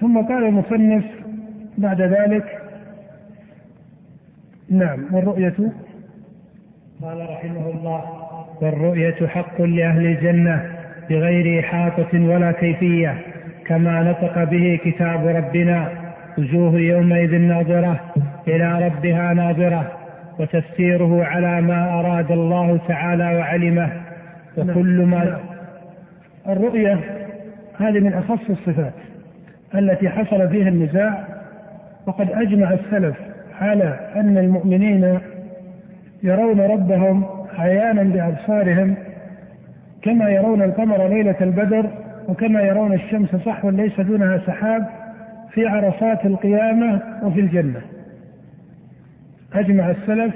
ثم قال المصنف بعد ذلك نعم والرؤية قال رحمه الله والرؤية حق لأهل الجنة بغير إحاطة ولا كيفية كما نطق به كتاب ربنا وجوه يومئذ ناظرة إلى ربها ناظرة وتفسيره على ما أراد الله تعالى وعلمه وكل ما نعم. الرؤية هذه من أخص الصفات التي حصل فيها النزاع وقد أجمع السلف على أن المؤمنين يرون ربهم عيانا بأبصارهم كما يرون القمر ليلة البدر وكما يرون الشمس صحوا ليس دونها سحاب في عرصات القيامة وفي الجنة. أجمع السلف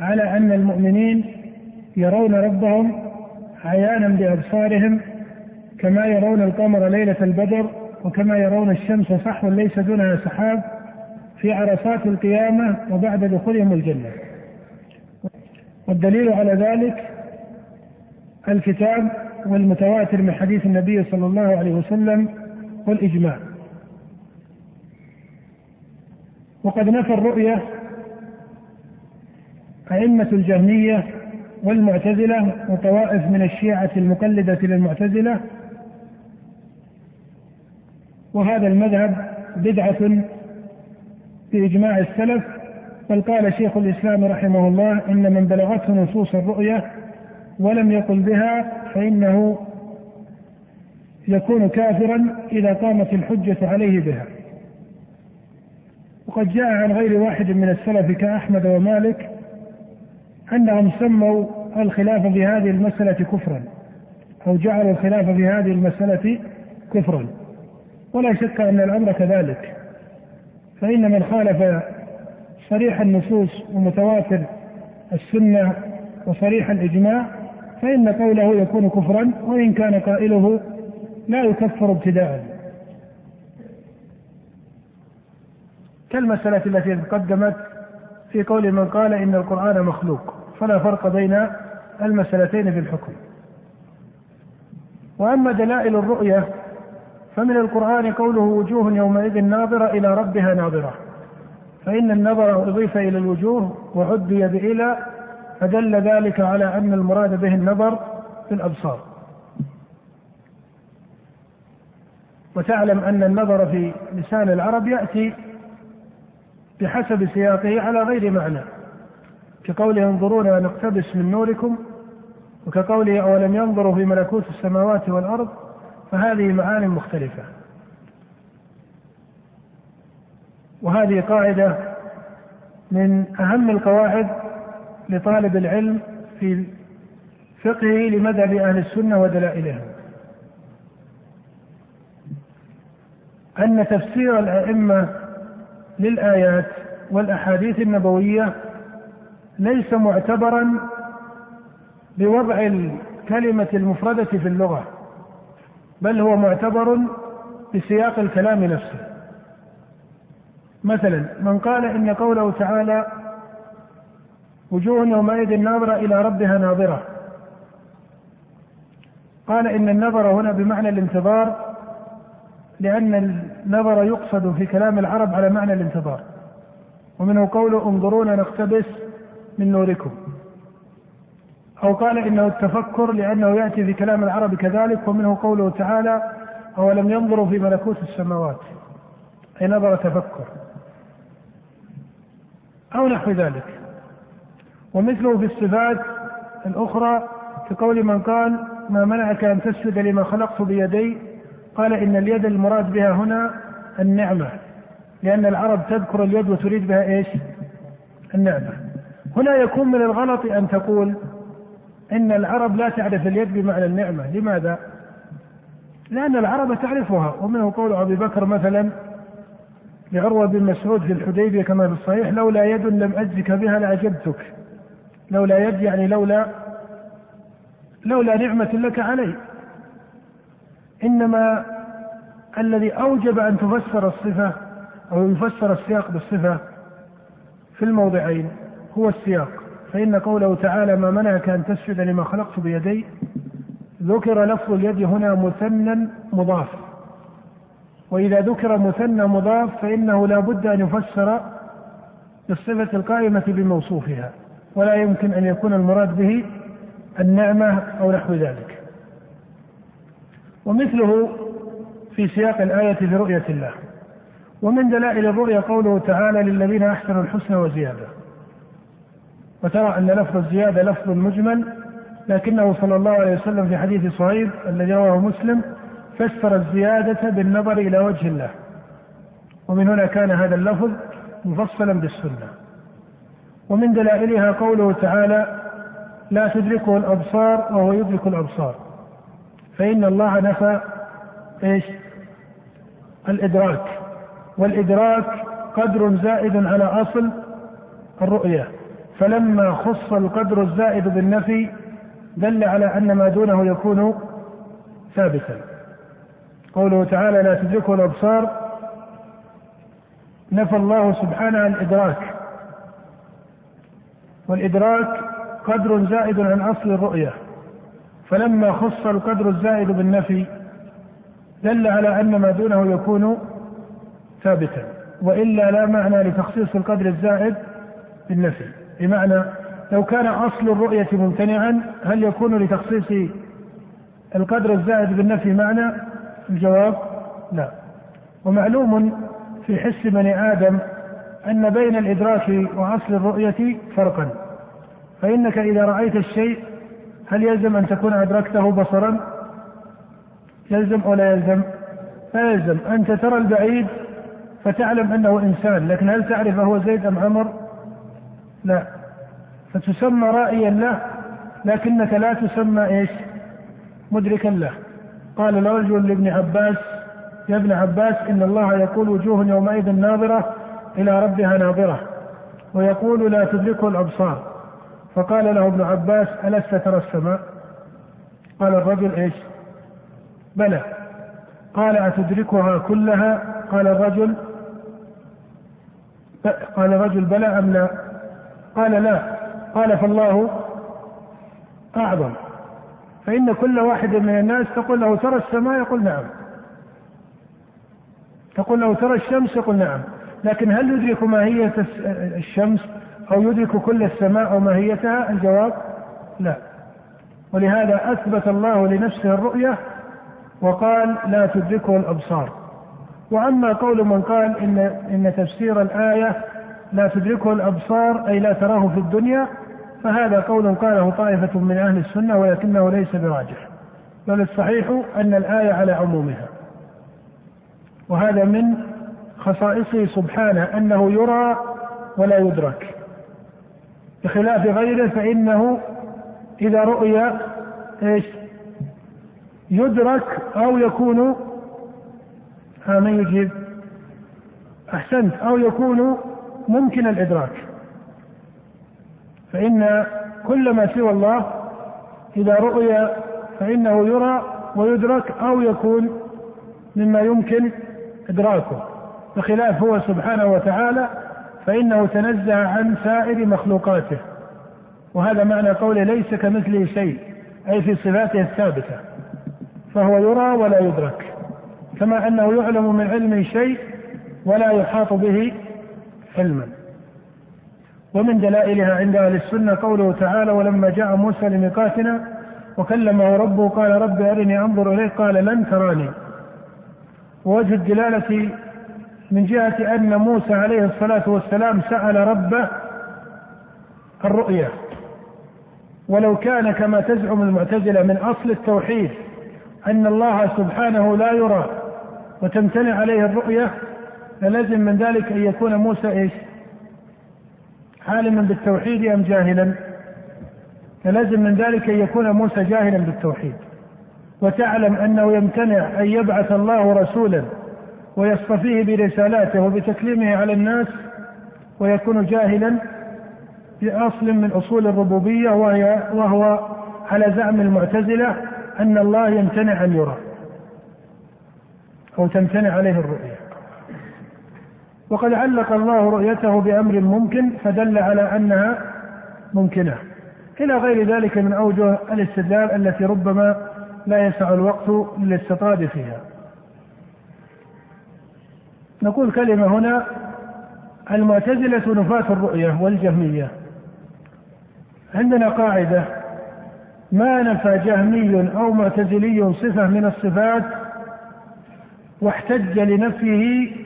على أن المؤمنين يرون ربهم عيانا بأبصارهم كما يرون القمر ليلة البدر وكما يرون الشمس صحوا ليس دونها سحاب في عرصات القيامة وبعد دخولهم الجنة. والدليل على ذلك الكتاب والمتواتر من حديث النبي صلى الله عليه وسلم والإجماع. وقد نفى الرؤية أئمة الجهمية والمعتزلة وطوائف من الشيعة المقلدة للمعتزلة وهذا المذهب بدعة بإجماع السلف بل قال شيخ الإسلام رحمه الله إن من بلغته نصوص الرؤية ولم يقل بها فإنه يكون كافرا إذا قامت الحجة عليه بها. وقد جاء عن غير واحد من السلف كأحمد ومالك أنهم سموا الخلاف في هذه المسألة كفرا أو جعلوا الخلاف في هذه المسألة كفرا. ولا شك أن الأمر كذلك. فإن من خالف صريح النصوص ومتواتر السنة وصريح الإجماع فإن قوله يكون كفرا وإن كان قائله لا يكفر ابتداء. كالمسألة التي تقدمت في قول من قال إن القرآن مخلوق فلا فرق بين المسألتين في الحكم. وأما دلائل الرؤية فمن القرآن قوله وجوه يومئذ ناظرة إلى ربها ناظرة. فإن النظر أضيف إلى الوجوه وعدي بإلى فدل ذلك على أن المراد به النظر في الأبصار. وتعلم أن النظر في لسان العرب يأتي بحسب سياقه على غير معنى. كقوله انظرونا نقتبس من نوركم وكقوله أولم ينظروا في ملكوت السماوات والأرض فهذه معان مختلفة. وهذه قاعدة من أهم القواعد لطالب العلم في فقهه لمذهب أهل السنة ودلائلهم. أن تفسير الأئمة للآيات والأحاديث النبوية ليس معتبرا بوضع الكلمة المفردة في اللغة. بل هو معتبر بسياق الكلام نفسه. مثلا من قال إن قوله تعالى وجوه يومئذ ناظرة إلى ربها ناظرة. قال إن النظر هنا بمعنى الانتظار لأن النظر يقصد في كلام العرب على معنى الانتظار. ومنه قوله انظرونا نقتبس من نوركم. أو قال إنه التفكر لأنه يأتي في كلام العرب كذلك ومنه قوله تعالى أولم ينظروا في ملكوت السماوات. أي نظر تفكر. أو نحو ذلك. ومثله في الصفات الأخرى في قول من قال ما منعك أن تسجد لما خلقت بيدي؟ قال إن اليد المراد بها هنا النعمة لأن العرب تذكر اليد وتريد بها إيش؟ النعمة. هنا يكون من الغلط أن تقول إن العرب لا تعرف اليد بمعنى النعمة. لماذا؟ لأن العرب تعرفها. ومنه قول أبي بكر مثلا لعروة بن مسعود في الحديبية كما في الصحيح لولا يد لم أجزك بها لأجبتك. لولا يد يعني لولا لولا نعمة لك علي. إنما الذي أوجب أن تفسر الصفة أو يفسر السياق بالصفة في الموضعين هو السياق. فإن قوله تعالى ما منعك أن تسجد لما خلقت بيدي ذكر لفظ اليد هنا مثنى مضاف. وإذا ذكر مثنى مضاف فإنه لا بد أن يفسر بالصفة القائمة بموصوفها ولا يمكن أن يكون المراد به النعمة أو نحو ذلك. ومثله في سياق الآية في رؤية الله. ومن دلائل الرؤيا قوله تعالى للذين أحسنوا الحسنى وزيادة. وترى أن لفظ الزيادة لفظ مجمل لكنه صلى الله عليه وسلم في حديث صهيب الذي رواه مسلم فسر الزيادة بالنظر إلى وجه الله. ومن هنا كان هذا اللفظ مفصلا بالسنة. ومن دلائلها قوله تعالى لا تدركه الأبصار وهو يدرك الأبصار. فإن الله نفى إيش؟ الإدراك. والإدراك قدر زائد على أصل الرؤية. فلما خص القدر الزائد بالنفي دل على أن ما دونه يكون ثابتا. قوله تعالى لا تدركه الأبصار نفى الله سبحانه الإدراك والإدراك قدر زائد عن أصل الرؤية. فلما خص القدر الزائد بالنفي دل على أن ما دونه يكون ثابتا. وإلا لا معنى لتخصيص القدر الزائد بالنفي. بمعنى لو كان أصل الرؤية ممتنعا هل يكون لتخصيص القدر الزائد بالنفي معنى؟ الجواب لا. ومعلوم في حس بني آدم أن بين الإدراك وأصل الرؤية فرقا. فإنك إذا رأيت الشيء هل يلزم أن تكون أدركته بصرا؟ يلزم أو لا يلزم؟ لا يلزم. أنت ترى البعيد فتعلم أنه إنسان لكن هل تعرف هو زيد أم عمر؟ لا. فتسمى رائيا له لكنك لا تسمى إيش؟ مدركا له. قال رجل لابن عباس يا ابن عباس إن الله يقول وجوه يومئذ ناظرة إلى ربها ناظرة ويقول لا تدركه الأبصار. فقال له ابن عباس ألست ترى السماء؟ قال الرجل إيش؟ بلى. قال أتدركها كلها؟ قال الرجل قال الرجل بلى أم لا؟ قال لا. قال فالله أعظم. فإن كل واحد من الناس تقول له ترى السماء؟ يقول نعم. تقول له ترى الشمس؟ يقول نعم. لكن هل يدرك ماهية الشمس أو يدرك كل السماء وماهيتها الجواب لا. ولهذا أثبت الله لنفسه الرؤية وقال لا تدركه الأبصار. وأما قول من قال إن إن تفسير الآية لا تدركه الأبصار أي لا تراه في الدنيا فهذا قول قاله طائفة من أهل السنة ولكنه ليس براجح بل الصحيح أن الآية على عمومها وهذا من خصائصه سبحانه أنه يرى ولا يدرك بخلاف غيره فإنه إذا رؤي إيش؟ يدرك أو يكون ها من يجيب؟ أحسنت أو يكون ممكن الإدراك. فإن كل ما سوى الله إذا رؤي فإنه يرى ويدرك أو يكون مما يمكن إدراكه. بخلاف هو سبحانه وتعالى فإنه تنزه عن سائر مخلوقاته. وهذا معنى قوله ليس كمثله شيء أي في صفاته الثابتة. فهو يرى ولا يدرك. كما أنه يعلم من علم شيء ولا يحاط به علما. ومن دلائلها عند أهل السنة قوله تعالى ولما جاء موسى لميقاتنا وكلمه ربه قال رب أرني أنظر إليك قال لن تراني. ووجه الدلالة من جهة أن موسى عليه الصلاة والسلام سأل ربه الرؤية ولو كان كما تزعم المعتزلة من أصل التوحيد أن الله سبحانه لا يرى وتمتنع عليه الرؤية فلازم من ذلك أن يكون موسى إيش؟ عالما بالتوحيد أم جاهلا؟ فلازم من ذلك أن يكون موسى جاهلا بالتوحيد. وتعلم أنه يمتنع أن يبعث الله رسولا ويصطفيه برسالاته وبتكليمه على الناس ويكون جاهلا بأصل من أصول الربوبية وهي وهو على زعم المعتزلة أن الله يمتنع أن يرى أو تمتنع عليه الرؤية. وقد علق الله رؤيته بأمر ممكن فدل على أنها ممكنة. إلى غير ذلك من أوجه الاستدلال التي ربما لا يسع الوقت للاستطراد فيها. نقول كلمة هنا المعتزلة نفاة الرؤية والجهمية. عندنا قاعدة ما نفى جهمي أو معتزلي صفة من الصفات واحتج لنفيه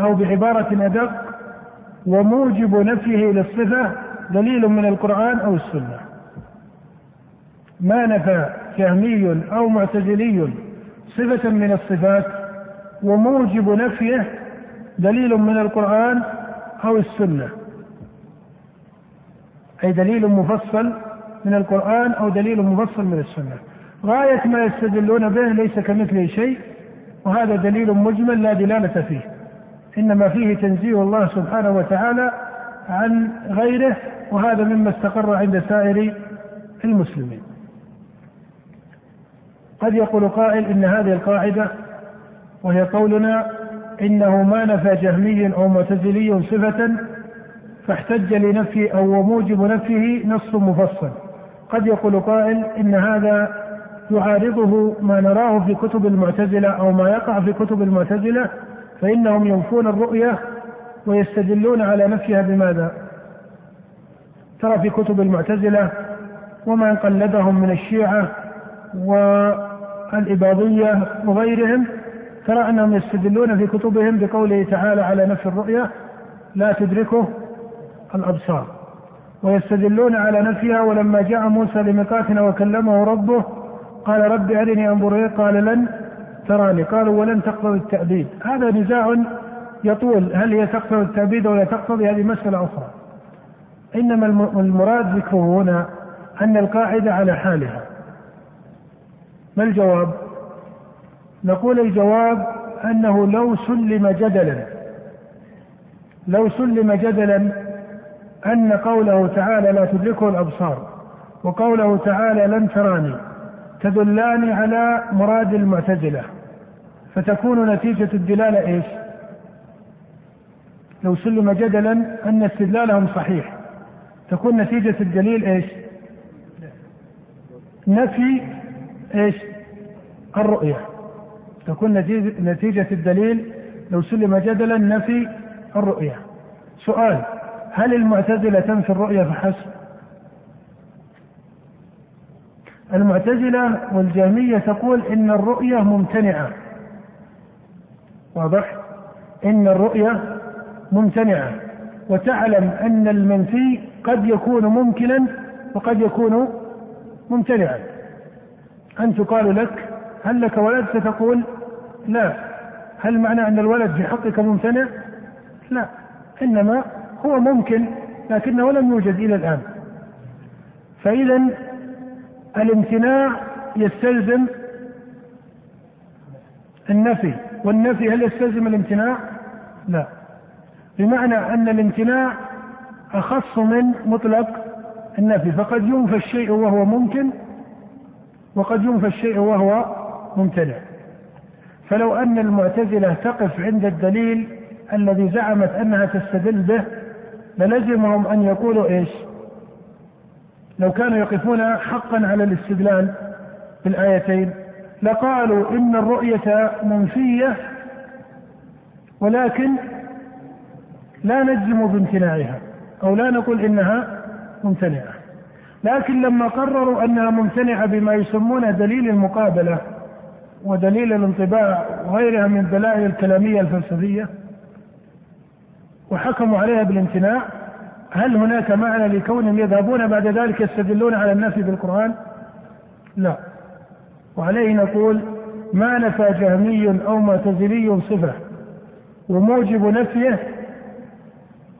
أو بعبارة أدق وموجب نفيه للصفة دليل من القرآن أو السنة. ما نفى جهمي أو معتزلي صفة من الصفات وموجب نفيه دليل من القرآن أو السنة. أي دليل مفصل من القرآن أو دليل مفصل من السنة. غاية ما يستدلون به ليس كمثله شيء وهذا دليل مجمل لا دلالة فيه. إنما فيه تنزيه الله سبحانه وتعالى عن غيره وهذا مما استقر عند سائر المسلمين. قد يقول قائل إن هذه القاعدة وهي قولنا إنه ما نفى جهمي أو معتزلي صفة فاحتج لنفي أو موجب نفيه نص مفصل. قد يقول قائل إن هذا يعارضه ما نراه في كتب المعتزلة أو ما يقع في كتب المعتزلة فإنهم ينفون الرؤية ويستدلون على نفيها بماذا؟ ترى في كتب المعتزلة ومن قلدهم من الشيعة والإباضية وغيرهم ترى أنهم يستدلون في كتبهم بقوله تعالى على نفي الرؤية لا تدركه الأبصار ويستدلون على نفيها ولما جاء موسى لميقاتنا وكلمه ربه قال رب أرني أنظر قال لن تراني قالوا ولن تقتضي التأبيد. هذا نزاع يطول. هل هي تقتضي التأبيد ولا تقتضي؟ هذه مسألة أخرى. إنما المراد ذكره هنا أن القاعدة على حالها. ما الجواب؟ نقول الجواب أنه لو سلم جدلا لو سلم جدلا أن قوله تعالى لا تدركه الأبصار وقوله تعالى لن تراني تدلان على مراد المعتزلة فتكون نتيجة الدلالة إيش؟ لو سلم جدلا أن استدلالهم صحيح تكون نتيجة الدليل إيش؟ نفي إيش؟ الرؤية تكون نتيجة الدليل لو سلم جدلا نفي الرؤية سؤال هل المعتزلة تنفي الرؤية فحسب؟ المعتزلة والجهمية تقول إن الرؤية ممتنعة. واضح؟ إن الرؤية ممتنعة. وتعلم أن المنفي قد يكون ممكنا وقد يكون ممتنعا. أن تقال لك هل لك ولد؟ ستقول لا. هل معنى أن الولد في حقك ممتنع؟ لا. إنما هو ممكن لكنه لم يوجد إلى الآن. فإذا الامتناع يستلزم النفي. والنفي هل يستلزم الامتناع؟ لا. بمعنى أن الامتناع أخص من مطلق النفي. فقد ينفى الشيء وهو ممكن وقد ينفى الشيء وهو ممتنع. فلو أن المعتزلة تقف عند الدليل الذي زعمت أنها تستدل به للزمهم أن يقولوا إيش؟ لو كانوا يقفون حقا على الاستدلال بالآيتين لقالوا إن الرؤية منفية ولكن لا نجزم بامتناعها أو لا نقول إنها ممتنعة. لكن لما قرروا أنها ممتنعة بما يسمونه دليل المقابلة ودليل الانطباع وغيرها من الدلائل الكلامية الفلسفية وحكموا عليها بالامتناع هل هناك معنى لكونهم يذهبون بعد ذلك يستدلون على النفي بالقرآن؟ لا. وعليه نقول ما نفى جهمي أو معتزلي صفة وموجب نفيه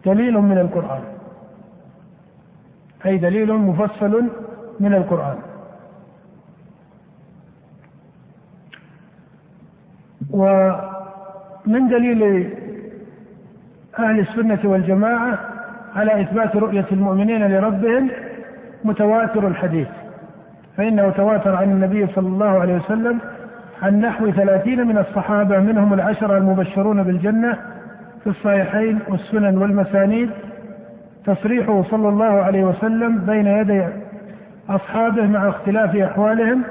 دليل من القرآن. أي دليل مفصل من القرآن. ومن دليل أهل السنة والجماعة على إثبات رؤية المؤمنين لربهم متواتر الحديث فإنه تواتر عن النبي صلى الله عليه وسلم عن نحو ثلاثين من الصحابة منهم العشرة المبشرون بالجنة في الصحيحين والسنن والمسانيد. تصريحه صلى الله عليه وسلم بين يدي أصحابه مع اختلاف أحوالهم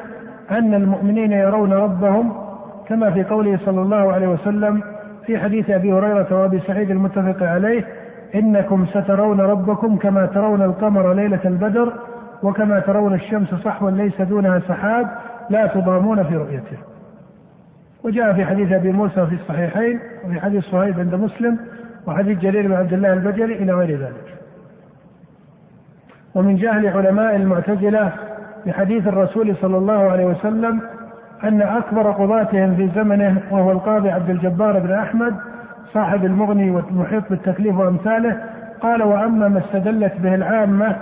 أن المؤمنين يرون ربهم كما في قوله صلى الله عليه وسلم في حديث أبي هريرة وأبي سعيد المتفق عليه إنكم سترون ربكم كما ترون القمر ليلة البدر وكما ترون الشمس صحوا ليس دونها سحاب لا تضامون في رؤيته. وجاء في حديث أبي موسى في الصحيحين وفي حديث صهيب عند مسلم وحديث جرير بن عبد الله البجلي إلى غير ذلك. ومن جهل علماء المعتزلة بحديث الرسول صلى الله عليه وسلم أن أكبر قضاتهم في زمنه وهو القاضي عبد الجبار بن أحمد صاحب المغني والمحيط بالتكليف وأمثاله قال وأما ما استدلت به العامة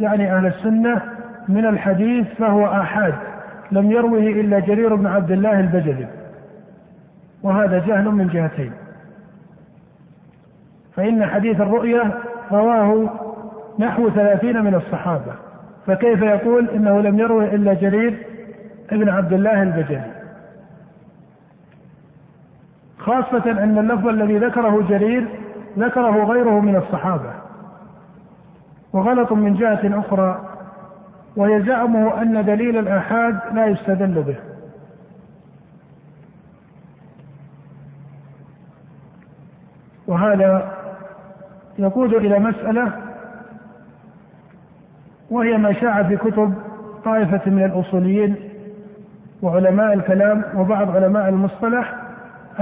يعني أهل السنة من الحديث فهو آحاد لم يروه إلا جرير بن عبد الله البجلي. وهذا جهل من جهتين. فإن حديث الرؤية رواه نحو ثلاثين من الصحابة فكيف يقول إنه لم يروه إلا جرير ابن عبد الله البجلي؟ خاصة أن اللفظ الذي ذكره جرير ذكره غيره من الصحابة. وغلط من جهة أخرى وهي زعمه أن دليل الآحاد لا يستدل به. وهذا يقود إلى مسألة وهي ما شاع في كتب طائفة من الأصوليين وعلماء الكلام وبعض علماء المصطلح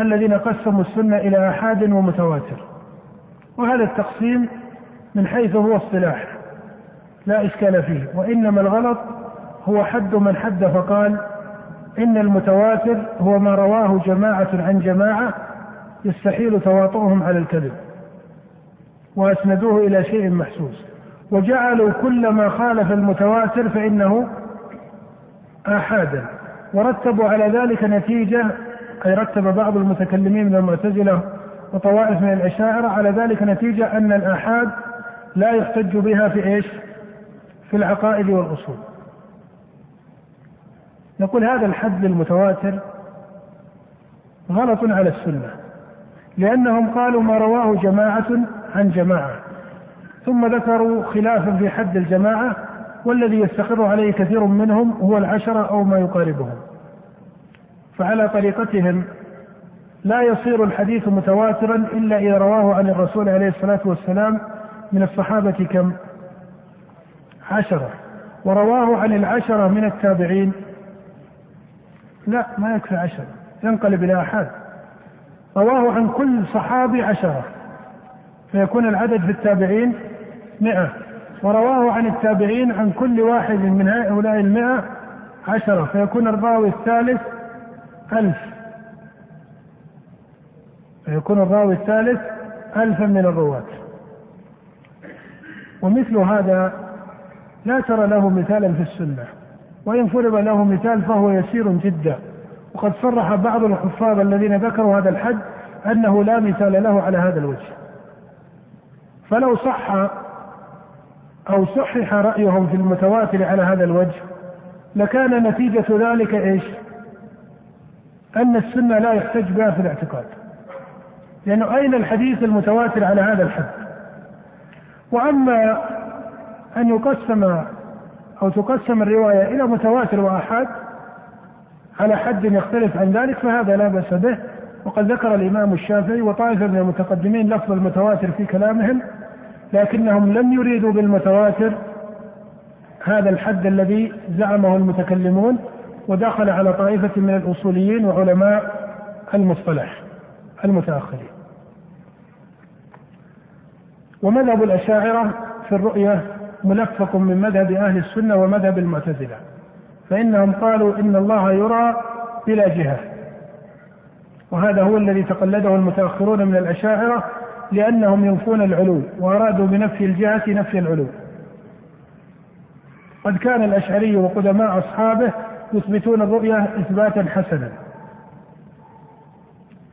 الذين قسموا السنة إلى آحاد ومتواتر. وهذا التقسيم من حيث هو اصطلاح لا إشكال فيه. وإنما الغلط هو حد من حد فقال إن المتواتر هو ما رواه جماعة عن جماعة يستحيل تواطؤهم على الكذب. وأسندوه إلى شيء محسوس. وجعلوا كل ما خالف المتواتر فإنه آحادا. ورتبوا على ذلك نتيجة أي رتب بعض المتكلمين من المعتزلة وطوائف من الأشاعرة على ذلك نتيجة أن الآحاد لا يحتج بها في إيش؟ في العقائد والأصول. نقول هذا الحد للمتواتر غلط على السنة لأنهم قالوا ما رواه جماعة عن جماعة ثم ذكروا خلافا في حد الجماعة والذي يستقر عليه كثير منهم هو العشرة أو ما يقاربهم فعلى طريقتهم لا يصير الحديث متواترا إلا إذا رواه عن الرسول عليه الصلاة والسلام من الصحابة كم؟ عشرة. ورواه عن العشرة من التابعين. لا ما يكفي عشرة. ينقلب إلى أحد. رواه عن كل صحابي عشرة. فيكون العدد في التابعين مئة. ورواه عن التابعين عن كل واحد من هؤلاء المئة عشرة. فيكون الراوي الثالث ألف. فيكون الراوي الثالث ألفا من الرواة. ومثل هذا لا ترى له مثالا في السنة. وإن فرض له مثال فهو يسير جدا. وقد صرح بعض الحفاظ الذين ذكروا هذا الحد أنه لا مثال له على هذا الوجه. فلو صح أو صحح رأيهم في المتواتر على هذا الوجه لكان نتيجة ذلك إيش؟ أن السنة لا يحتج بها في الاعتقاد. لأنه أين الحديث المتواتر على هذا الحد؟ وأما أن يقسم أو تقسم الرواية إلى متواتر وآحاد على حد يختلف عن ذلك فهذا لا بأس به. وقد ذكر الإمام الشافعي وطائفة من المتقدمين لفظ المتواتر في كلامهم لكنهم لم يريدوا بالمتواتر هذا الحد الذي زعمه المتكلمون. ودخل على طائفة من الأصوليين وعلماء المصطلح المتأخرين. ومذهب الأشاعرة في الرؤية ملفق من مذهب أهل السنة ومذهب المعتزلة فإنهم قالوا إن الله يرى بلا جهة. وهذا هو الذي تقلده المتأخرون من الأشاعرة لأنهم ينفون العلو وأرادوا بنفي الجهة نفي العلو. قد كان الأشعري وقدماء أصحابه يثبتون الرؤية إثباتا حسنا.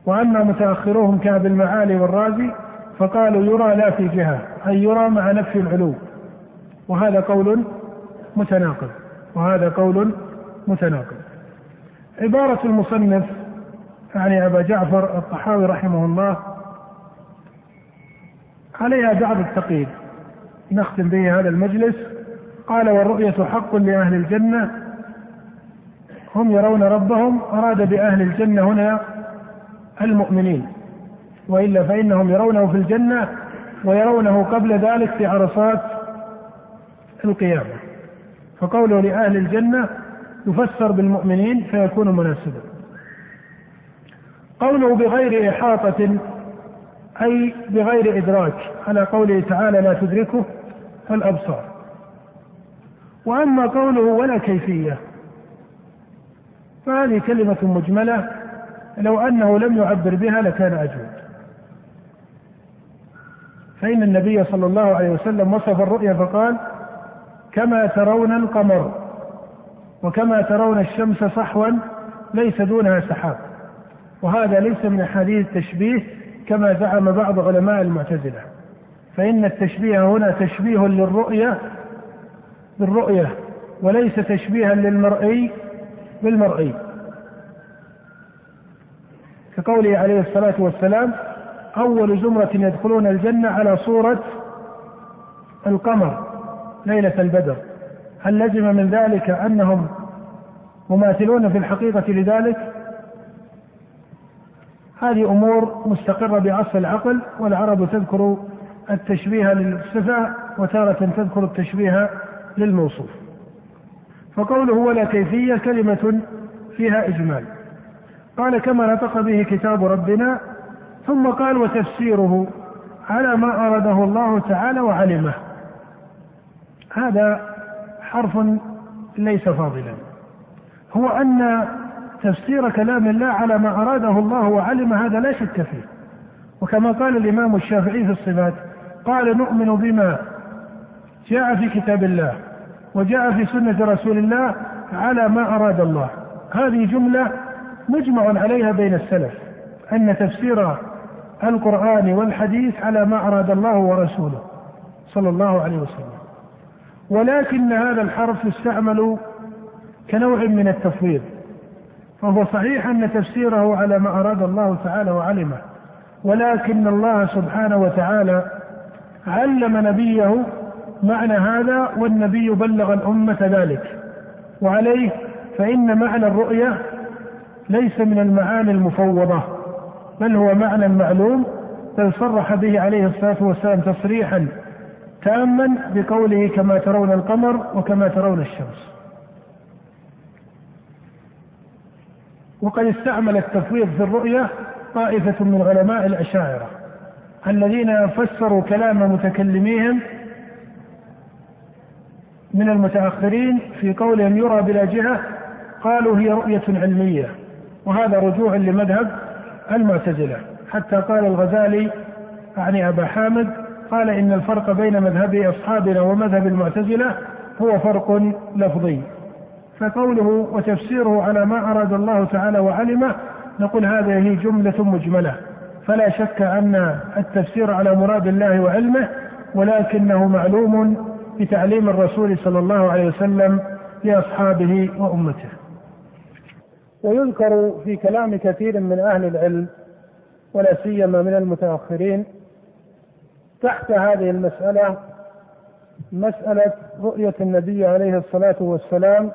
وأما متأخروهم كأبي المعالي والرازي فقالوا يرى لا في جهة أي يرى مع نفي العلو. وهذا قول متناقض. وهذا قول متناقض. عبارة المصنف يعني أبا جعفر الطحاوي رحمه الله عليها بعض التقييد. نختم به هذا المجلس. قال والرؤية حق لأهل الجنة هم يرون ربهم أراد بأهل الجنة هنا المؤمنين وإلا فإنهم يرونه في الجنة ويرونه قبل ذلك في عرصات القيامة. فقوله لأهل الجنة يفسر بالمؤمنين فيكون مناسبا. قوله بغير إحاطة أي بغير إدراك على قوله تعالى لا تدركه الأبصار. وأما قوله ولا كيفية فهذه كلمة مجملة لو أنه لم يعبر بها لكان أجود. فإن النبي صلى الله عليه وسلم وصف الرؤيا فقال كما ترون القمر وكما ترون الشمس صحوا ليس دونها سحاب. وهذا ليس من أحاديث التشبيه كما زعم بعض علماء المعتزلة. فإن التشبيه هنا تشبيه للرؤية بالرؤية وليس تشبيها للمرئي بالمرئي كقوله عليه الصلاة والسلام أول زمرة يدخلون الجنة على صورة القمر ليلة البدر. هل لزم من ذلك أنهم مماثلون في الحقيقة لذلك؟ هذه أمور مستقرة بأصل العقل والعرب تذكر التشبيه للصفة وتارة تذكر التشبيه للموصوف. فقوله ولا كيفية كلمة فيها إجمال. قال كما نطق به كتاب ربنا ثم قال وتفسيره على ما أراده الله تعالى وعلمه. هذا حرف ليس فاضلا. هو أن تفسير كلام الله على ما أراده الله وعلم هذا لا شك فيه. وكما قال الإمام الشافعي في الصفات قال نؤمن بما جاء في كتاب الله. وجاء في سنة رسول الله على ما أراد الله. هذه جملة مجمع عليها بين السلف أن تفسير القرآن والحديث على ما أراد الله ورسوله صلى الله عليه وسلم. ولكن هذا الحرف يستعمل كنوع من التفويض فهو صحيح أن تفسيره على ما أراد الله تعالى وعلمه ولكن الله سبحانه وتعالى علم نبيه معنى هذا والنبي بلغ الأمة ذلك. وعليه فإن معنى الرؤية ليس من المعاني المفوضة بل هو معنى معلوم بل صرح به عليه الصلاة والسلام تصريحا تاما بقوله كما ترون القمر وكما ترون الشمس. وقد استعمل التفويض في الرؤية طائفة من علماء الأشاعرة الذين فسروا كلام متكلميهم من المتأخرين في قولهم يرى بلا جهة قالوا هي رؤية علمية وهذا رجوع لمذهب المعتزلة. حتى قال الغزالي يعني أبا حامد قال إن الفرق بين مذهب أصحابنا ومذهب المعتزلة هو فرق لفظي. فقوله وتفسيره على ما أراد الله تعالى وعلمه نقول هذه جملة مجملة. فلا شك أن التفسير على مراد الله وعلمه ولكنه معلوم بتعليم الرسول صلى الله عليه وسلم لأصحابه وأمته. ويذكر في كلام كثير من أهل العلم ولا سيما من المتأخرين تحت هذه المسألة مسألة رؤية النبي عليه الصلاة والسلام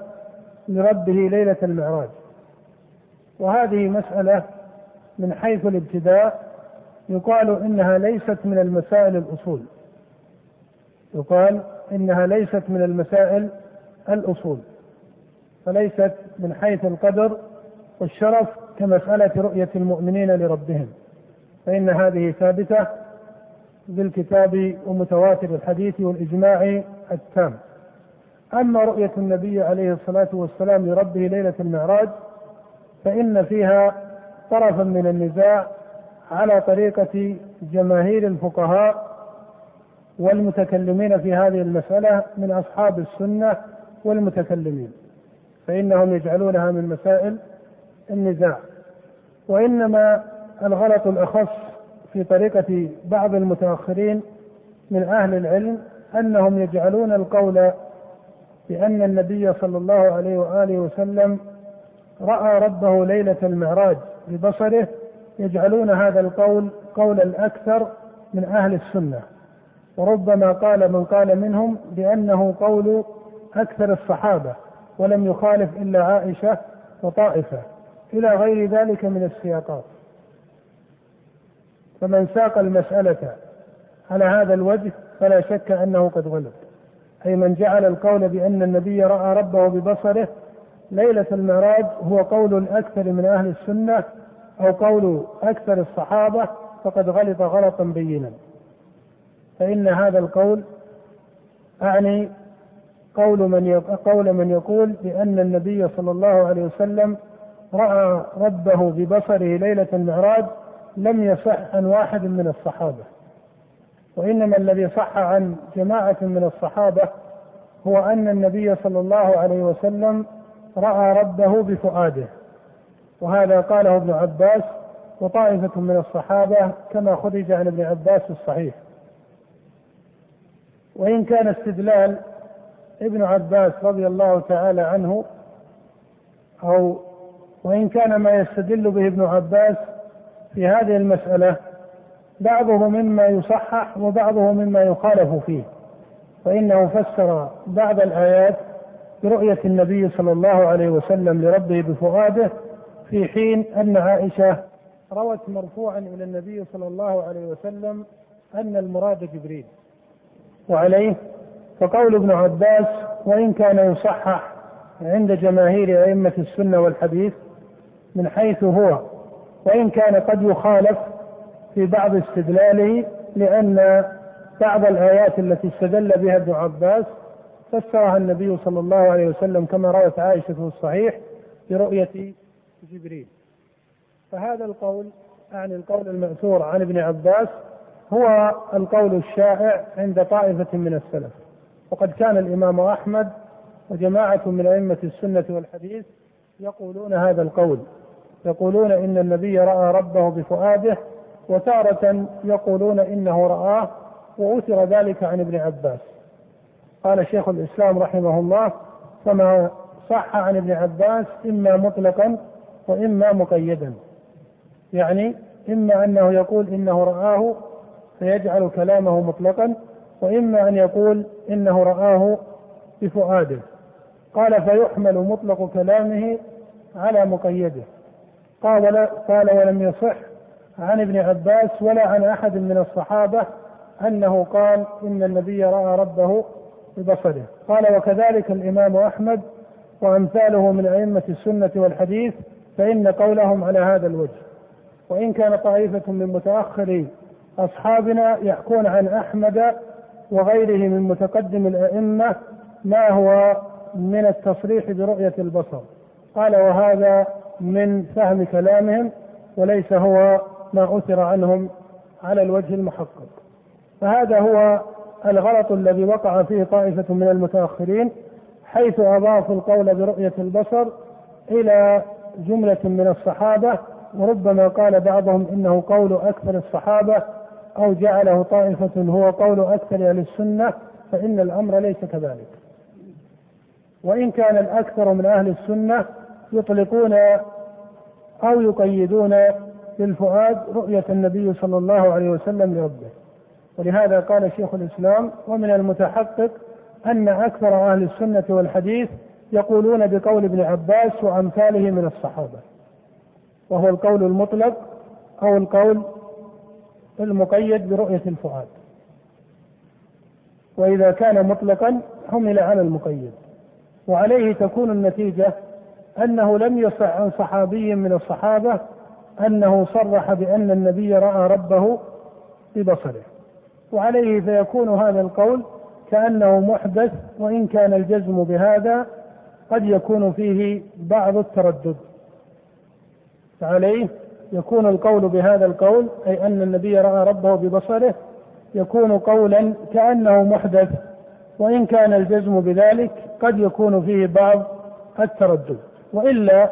لربه ليلة المعراج. وهذه مسألة من حيث الابتداء يقال إنها ليست من المسائل الأصول. يقال إنها ليست من المسائل الأصول فليست من حيث القدر والشرف كمسألة رؤية المؤمنين لربهم. فإن هذه ثابتة بالكتاب ومتواتر الحديث والإجماع التام. أما رؤية النبي عليه الصلاة والسلام لربه ليلة المعراج فإن فيها طرفا من النزاع على طريقة جماهير الفقهاء والمتكلمين في هذه المسألة من أصحاب السنة والمتكلمين فإنهم يجعلونها من مسائل النزاع. وإنما الغلط الأخص في طريقة بعض المتأخرين من أهل العلم أنهم يجعلون القول بأن النبي صلى الله عليه وآله وسلم رأى ربه ليلة المعراج ببصره يجعلون هذا القول قول الأكثر من أهل السنة. وربما قال من قال منهم بأنه قول أكثر الصحابة ولم يخالف إلا عائشة وطائفة إلى غير ذلك من السياقات. فمن ساق المسألة على هذا الوجه فلا شك أنه قد غلط أي من جعل القول بأن النبي رأى ربه ببصره ليلة المعراج هو قول الأكثر من أهل السنة أو قول أكثر الصحابة فقد غلط غلطا بينا. فإن هذا القول أعني قول من قول من يقول بأن النبي صلى الله عليه وسلم رأى ربه ببصره ليلة المعراج لم يصح عن واحد من الصحابة. وإنما الذي صح عن جماعة من الصحابة هو أن النبي صلى الله عليه وسلم رأى ربه بفؤاده. وهذا قاله ابن عباس وطائفة من الصحابة كما خرج عن ابن عباس الصحيح. وإن كان استدلال ابن عباس رضي الله تعالى عنه أو وإن كان ما يستدل به ابن عباس في هذه المسألة بعضه مما يصحح وبعضه مما يخالف فيه فإنه فسر بعض الآيات برؤية النبي صلى الله عليه وسلم لربه بفؤاده في حين أن عائشة روت مرفوعا إلى النبي صلى الله عليه وسلم أن المراد جبريل. وعليه فقول ابن عباس وإن كان يصحح عند جماهير أئمة السنة والحديث من حيث هو وإن كان قد يخالف في بعض استدلاله لأن بعض الآيات التي استدل بها ابن عباس فسرها النبي صلى الله عليه وسلم كما روت عائشة في الصحيح برؤية جبريل. فهذا القول يعني القول المأثور عن ابن عباس هو القول الشائع عند طائفة من السلف. وقد كان الإمام أحمد وجماعة من أئمة السنة والحديث يقولون هذا القول. يقولون إن النبي رأى ربه بفؤاده وتارة يقولون إنه رآه وأثر ذلك عن ابن عباس. قال شيخ الإسلام رحمه الله فما صح عن ابن عباس إما مطلقا وإما مقيدا. يعني إما أنه يقول إنه رآه فيجعل كلامه مطلقا وإما أن يقول إنه رآه بفؤاده. قال فيحمل مطلق كلامه على مقيده. قال قال ولم يصح عن ابن عباس ولا عن أحد من الصحابة أنه قال إن النبي رأى ربه ببصره. قال وكذلك الإمام أحمد وأمثاله من أئمة السنة والحديث فإن قولهم على هذا الوجه. وإن كان طائفة من متاخري أصحابنا يحكون عن أحمد وغيره من متقدم الأئمة ما هو من التصريح برؤية البصر. قال وهذا من فهم كلامهم وليس هو ما أثر عنهم على الوجه المحقق. فهذا هو الغلط الذي وقع فيه طائفة من المتأخرين حيث أضافوا القول برؤية البصر إلى جملة من الصحابة وربما قال بعضهم إنه قول أكثر الصحابة أو جعله طائفة هو قول أكثر أهل السنة فإن الأمر ليس كذلك. وإن كان الأكثر من أهل السنة يطلقون أو يقيدون بالفؤاد رؤية النبي صلى الله عليه وسلم لربه. ولهذا قال شيخ الإسلام ومن المتحقق أن أكثر أهل السنة والحديث يقولون بقول ابن عباس وأمثاله من الصحابة. وهو القول المطلق أو القول المقيد برؤية الفؤاد. وإذا كان مطلقا حمل على المقيد. وعليه تكون النتيجة أنه لم يصح عن صحابي من الصحابة أنه صرح بأن النبي رأى ربه ببصره. وعليه فيكون هذا القول كأنه محدث وإن كان الجزم بهذا قد يكون فيه بعض التردد. فعليه يكون القول بهذا القول أي أن النبي رأى ربه ببصره يكون قولا كأنه محدث وإن كان الجزم بذلك قد يكون فيه بعض التردد. وإلا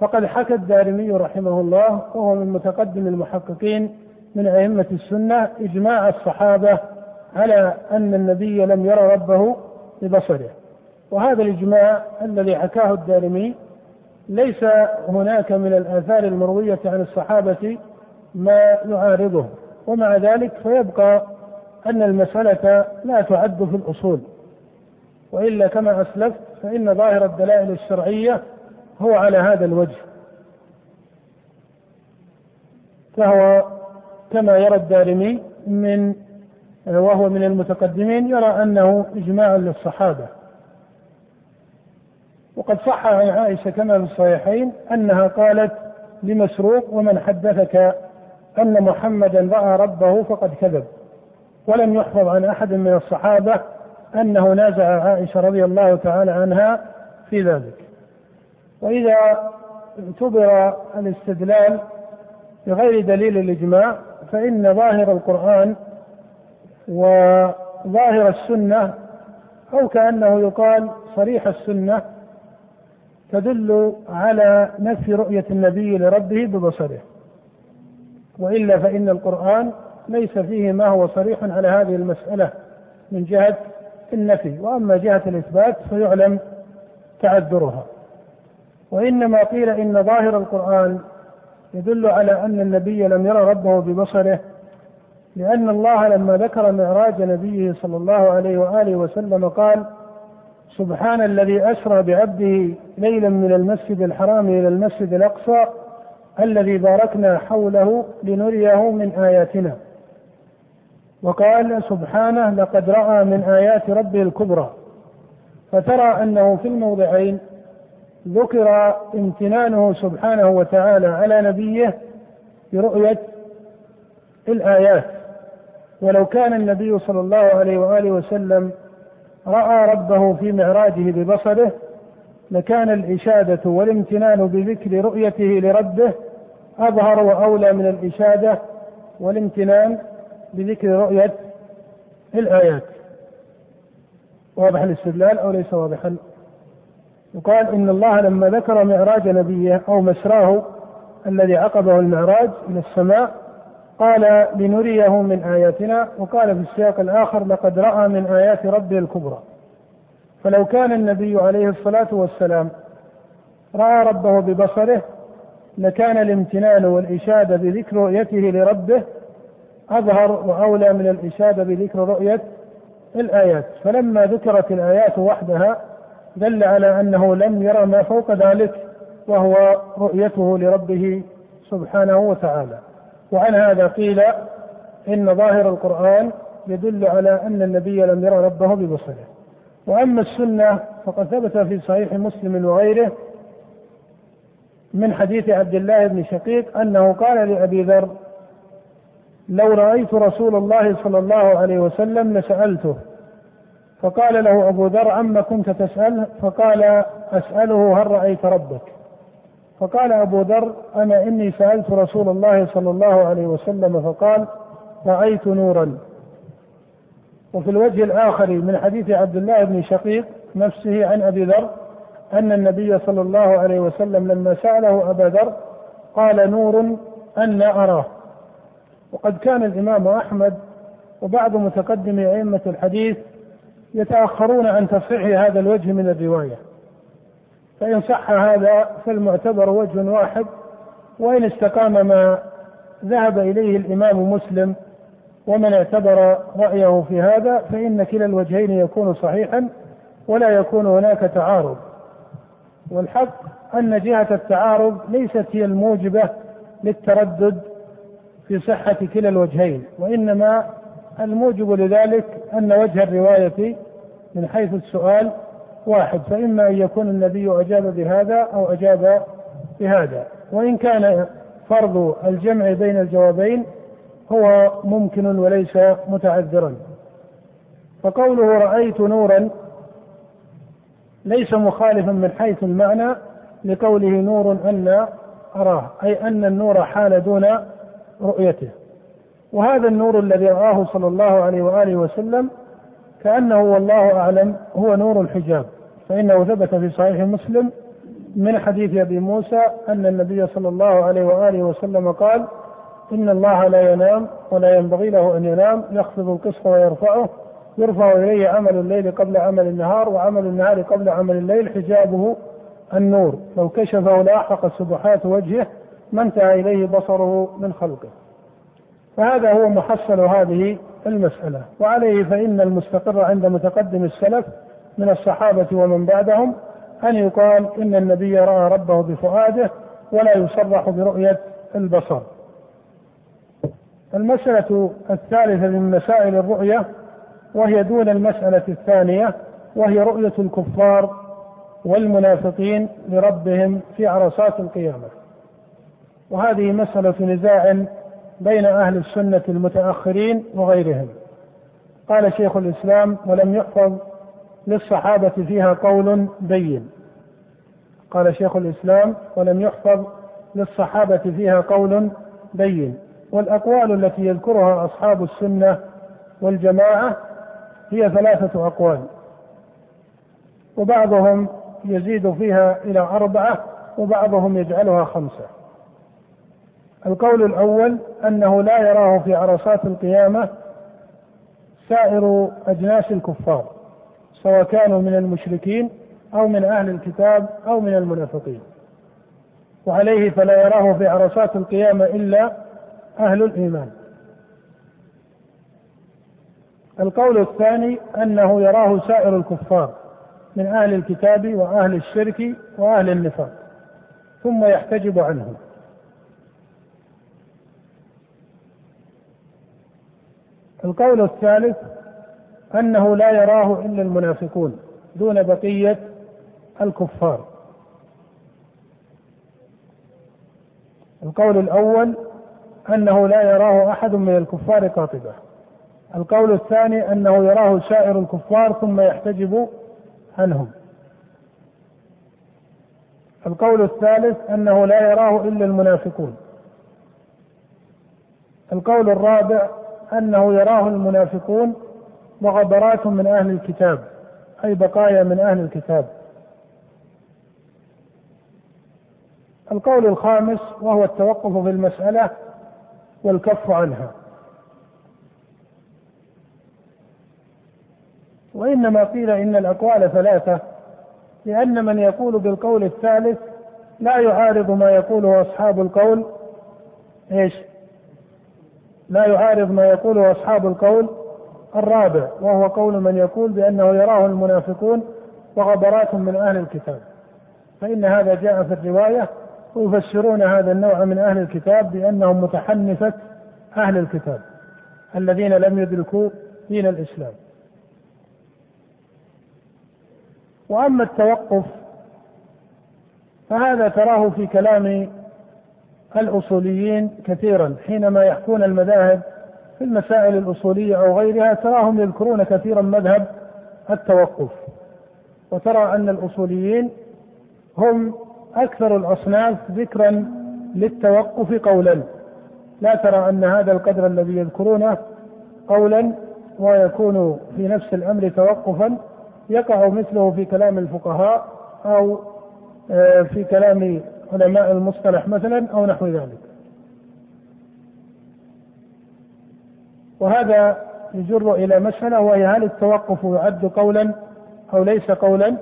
فقد حكى الدارمي رحمه الله وهو من متقدم المحققين من أئمة السنة إجماع الصحابة على أن النبي لم يرى ربه ببصره. وهذا الإجماع الذي حكاه الدارمي ليس هناك من الآثار المروية عن الصحابة ما يعارضه. ومع ذلك فيبقى أن المسألة لا تعد في الأصول. وإلا كما أسلفت فإن ظاهر الدلائل الشرعية هو على هذا الوجه. فهو كما يرى الدارمي من وهو من المتقدمين يرى أنه إجماع للصحابة. وقد صح عن عائشة كما في الصحيحين أنها قالت لمسروق ومن حدثك أن محمدا رأى ربه فقد كذب. ولم يحفظ عن أحد من الصحابة أنه نازع عائشة رضي الله تعالى عنها في ذلك. وإذا اعتبر الاستدلال بغير دليل الإجماع فإن ظاهر القرآن وظاهر السنة أو كأنه يقال صريح السنة تدل على نفي رؤية النبي لربه ببصره. وإلا فإن القرآن ليس فيه ما هو صريح على هذه المسألة من جهة النفي. وأما جهة الإثبات فيعلم تعذرها. وإنما قيل إن ظاهر القرآن يدل على أن النبي لم يرى ربه ببصره لأن الله لما ذكر معراج نبيه صلى الله عليه وآله وسلم قال سبحان الذي أسرى بعبده ليلا من المسجد الحرام إلى المسجد الأقصى الذي باركنا حوله لنريه من آياتنا. وقال سبحانه لقد رأى من آيات ربه الكبرى. فترى أنه في الموضعين ذكر امتنانه سبحانه وتعالى على نبيه برؤية الآيات. ولو كان النبي صلى الله عليه وآله وسلم رأى ربه في معراجه ببصره لكان الإشادة والامتنان بذكر رؤيته لربه أظهر وأولى من الإشادة والامتنان بذكر رؤية الآيات. واضح الاستدلال أو ليس واضحا؟ يقال إن الله لما ذكر معراج نبيه أو مسراه الذي عقبه المعراج إلى السماء قال لنريه من آياتنا وقال في السياق الآخر لقد رأى من آيات ربه الكبرى. فلو كان النبي عليه الصلاة والسلام رأى ربه ببصره لكان الامتنان والإشادة بذكر رؤيته لربه أظهر وأولى من الإشادة بذكر رؤية الآيات. فلما ذكرت الآيات وحدها دل على أنه لم يرى ما فوق ذلك وهو رؤيته لربه سبحانه وتعالى. وعن هذا قيل إن ظاهر القرآن يدل على أن النبي لم يرى ربه ببصره. وأما السنة فقد ثبت في صحيح مسلم وغيره من حديث عبد الله بن شقيق أنه قال لأبي ذر لو رأيت رسول الله صلى الله عليه وسلم لسألته. فقال له أبو ذر عما كنت تسأل؟ فقال أسأله هل رأيت ربك؟ فقال أبو ذر أنا إني سألت رسول الله صلى الله عليه وسلم فقال رأيت نورا. وفي الوجه الآخر من حديث عبد الله بن شقيق نفسه عن أبي ذر أن النبي صلى الله عليه وسلم لما سأله أبا ذر قال نور أن أراه. وقد كان الإمام أحمد وبعض متقدمي أئمة الحديث يتأخرون عن تصحيح هذا الوجه من الرواية. فإن صح هذا فالمعتبر وجه واحد وإن استقام ما ذهب إليه الإمام مسلم ومن اعتبر رأيه في هذا فإن كلا الوجهين يكون صحيحا ولا يكون هناك تعارض. والحق أن جهة التعارض ليست هي الموجبة للتردد في صحة كلا الوجهين وإنما الموجب لذلك أن وجه الرواية من حيث السؤال واحد فإما أن يكون النبي أجاب بهذا أو أجاب بهذا. وإن كان فرض الجمع بين الجوابين هو ممكن وليس متعذرا. فقوله رأيت نورا ليس مخالفا من حيث المعنى لقوله نور أن أراه أي أن النور حال دون رؤيته. وهذا النور الذي رآه صلى الله عليه وآله وسلم كأنه والله أعلم هو نور الحجاب فإنه ثبت في صحيح مسلم من حديث أبي موسى أن النبي صلى الله عليه وآله وسلم قال إن الله لا ينام ولا ينبغي له أن ينام يخفض القسط ويرفعه يرفع إليه عمل الليل قبل عمل النهار وعمل النهار قبل عمل الليل حجابه النور. لو كشفه لأحرق سبحات وجهه ما انتهى إليه بصره من خلقه. فهذا هو محصل هذه المسألة. وعليه فإن المستقر عند متقدم السلف من الصحابة ومن بعدهم أن يقال إن النبي رأى ربه بفؤاده ولا يصرح برؤية البصر. المسألة الثالثة من مسائل الرؤية وهي دون المسألة الثانية وهي رؤية الكفار والمنافقين لربهم في عرصات القيامة. وهذه مسألة نزاع بين أهل السنة المتأخرين وغيرهم. قال شيخ الإسلام ولم يحفظ للصحابة فيها قول بين قال شيخ الإسلام ولم يحفظ للصحابة فيها قول بين والأقوال التي يذكرها أصحاب السنة والجماعة هي ثلاثة أقوال. وبعضهم يزيد فيها إلى أربعة وبعضهم يجعلها خمسة. القول الأول أنه لا يراه في عرصات القيامة سائر أجناس الكفار سواء كانوا من المشركين أو من أهل الكتاب أو من المنافقين. وعليه فلا يراه في عرصات القيامة إلا أهل الإيمان. القول الثاني أنه يراه سائر الكفار من أهل الكتاب وأهل الشرك وأهل النفاق ثم يحتجب عنهم. القول الثالث أنه لا يراه إلا المنافقون دون بقية الكفار. القول الأول أنه لا يراه أحد من الكفار قاطبة. القول الثاني أنه يراه سائر الكفار ثم يحتجب عنهم. القول الثالث أنه لا يراه إلا المنافقون. القول الرابع أنه يراه المنافقون وغبرات من أهل الكتاب أي بقايا من أهل الكتاب القول الخامس وهو التوقف في المسألة والكف عنها وإنما قيل إن الأقوال ثلاثة لأن من يقول بالقول الثالث لا يعارض ما يقوله أصحاب القول إيش؟ لا يعارض ما يقوله أصحاب القول الرابع وهو قول من يقول بأنه يراه المنافقون وغبرات من أهل الكتاب. فإن هذا جاء في الرواية ويفسرون هذا النوع من أهل الكتاب بأنهم متحنفة أهل الكتاب الذين لم يدركوا دين الإسلام. وأما التوقف فهذا تراه في كلام الأصوليين كثيرا حينما يحكون المذاهب في المسائل الأصولية أو غيرها تراهم يذكرون كثيرا مذهب التوقف. وترى أن الأصوليين هم أكثر الأصناف ذكرا للتوقف قولا. لا ترى أن هذا القدر الذي يذكرونه قولا ويكون في نفس الأمر توقفا يقع مثله في كلام الفقهاء أو آه، في كلام علماء المصطلح مثلا أو نحو ذلك. وهذا يجر إلى مسألة وهي هل التوقف يعد قولا أو ليس قولا؟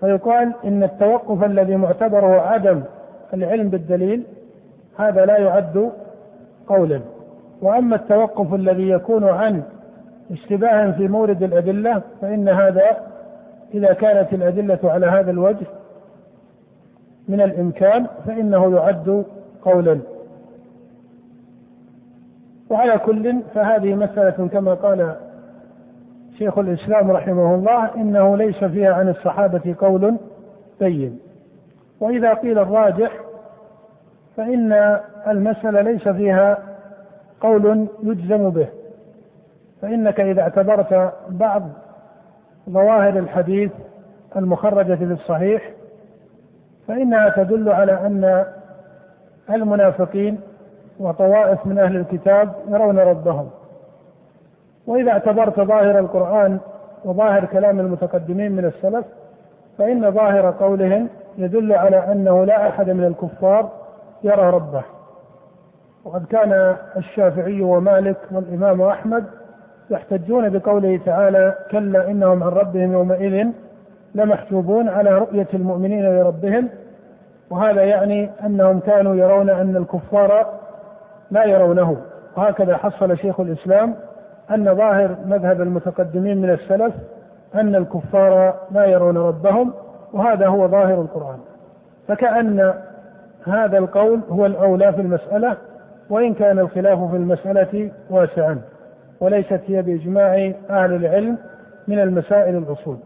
فيقال إن التوقف الذي معتبره عدم العلم بالدليل هذا لا يعد قولا. وأما التوقف الذي يكون عن اشتباه في مورد الأدلة فإن هذا إذا كانت الأدلة على هذا الوجه من الإمكان فإنه يعد قولا. وعلى كل فهذه مسألة كما قال شيخ الإسلام رحمه الله إنه ليس فيها عن الصحابة قول بين. وإذا قيل الراجح فإن المسألة ليس فيها قول يجزم به. فإنك إذا اعتبرت بعض ظواهر الحديث المخرجة في الصحيح فإنها تدل على أن المنافقين وطوائف من أهل الكتاب يرون ربهم. وإذا اعتبرت ظاهر القرآن وظاهر كلام المتقدمين من السلف فإن ظاهر قولهم يدل على أنه لا أحد من الكفار يرى ربه. وقد كان الشافعي ومالك والإمام أحمد يحتجون بقوله تعالى كلا إنهم عن ربهم يومئذ لمحجوبون على رؤية المؤمنين لربهم وهذا يعني أنهم كانوا يرون أن الكفار لا يرونه. وهكذا حصل شيخ الإسلام أن ظاهر مذهب المتقدمين من السلف أن الكفار لا يرون ربهم وهذا هو ظاهر القرآن. فكأن هذا القول هو الأولى في المسألة وإن كان الخلاف في المسألة واسعا وليست هي بإجماع أهل العلم من المسائل الأصول.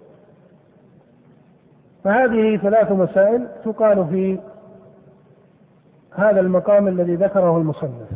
فهذه ثلاث مسائل تقال في هذا المقام الذي ذكره المصنف.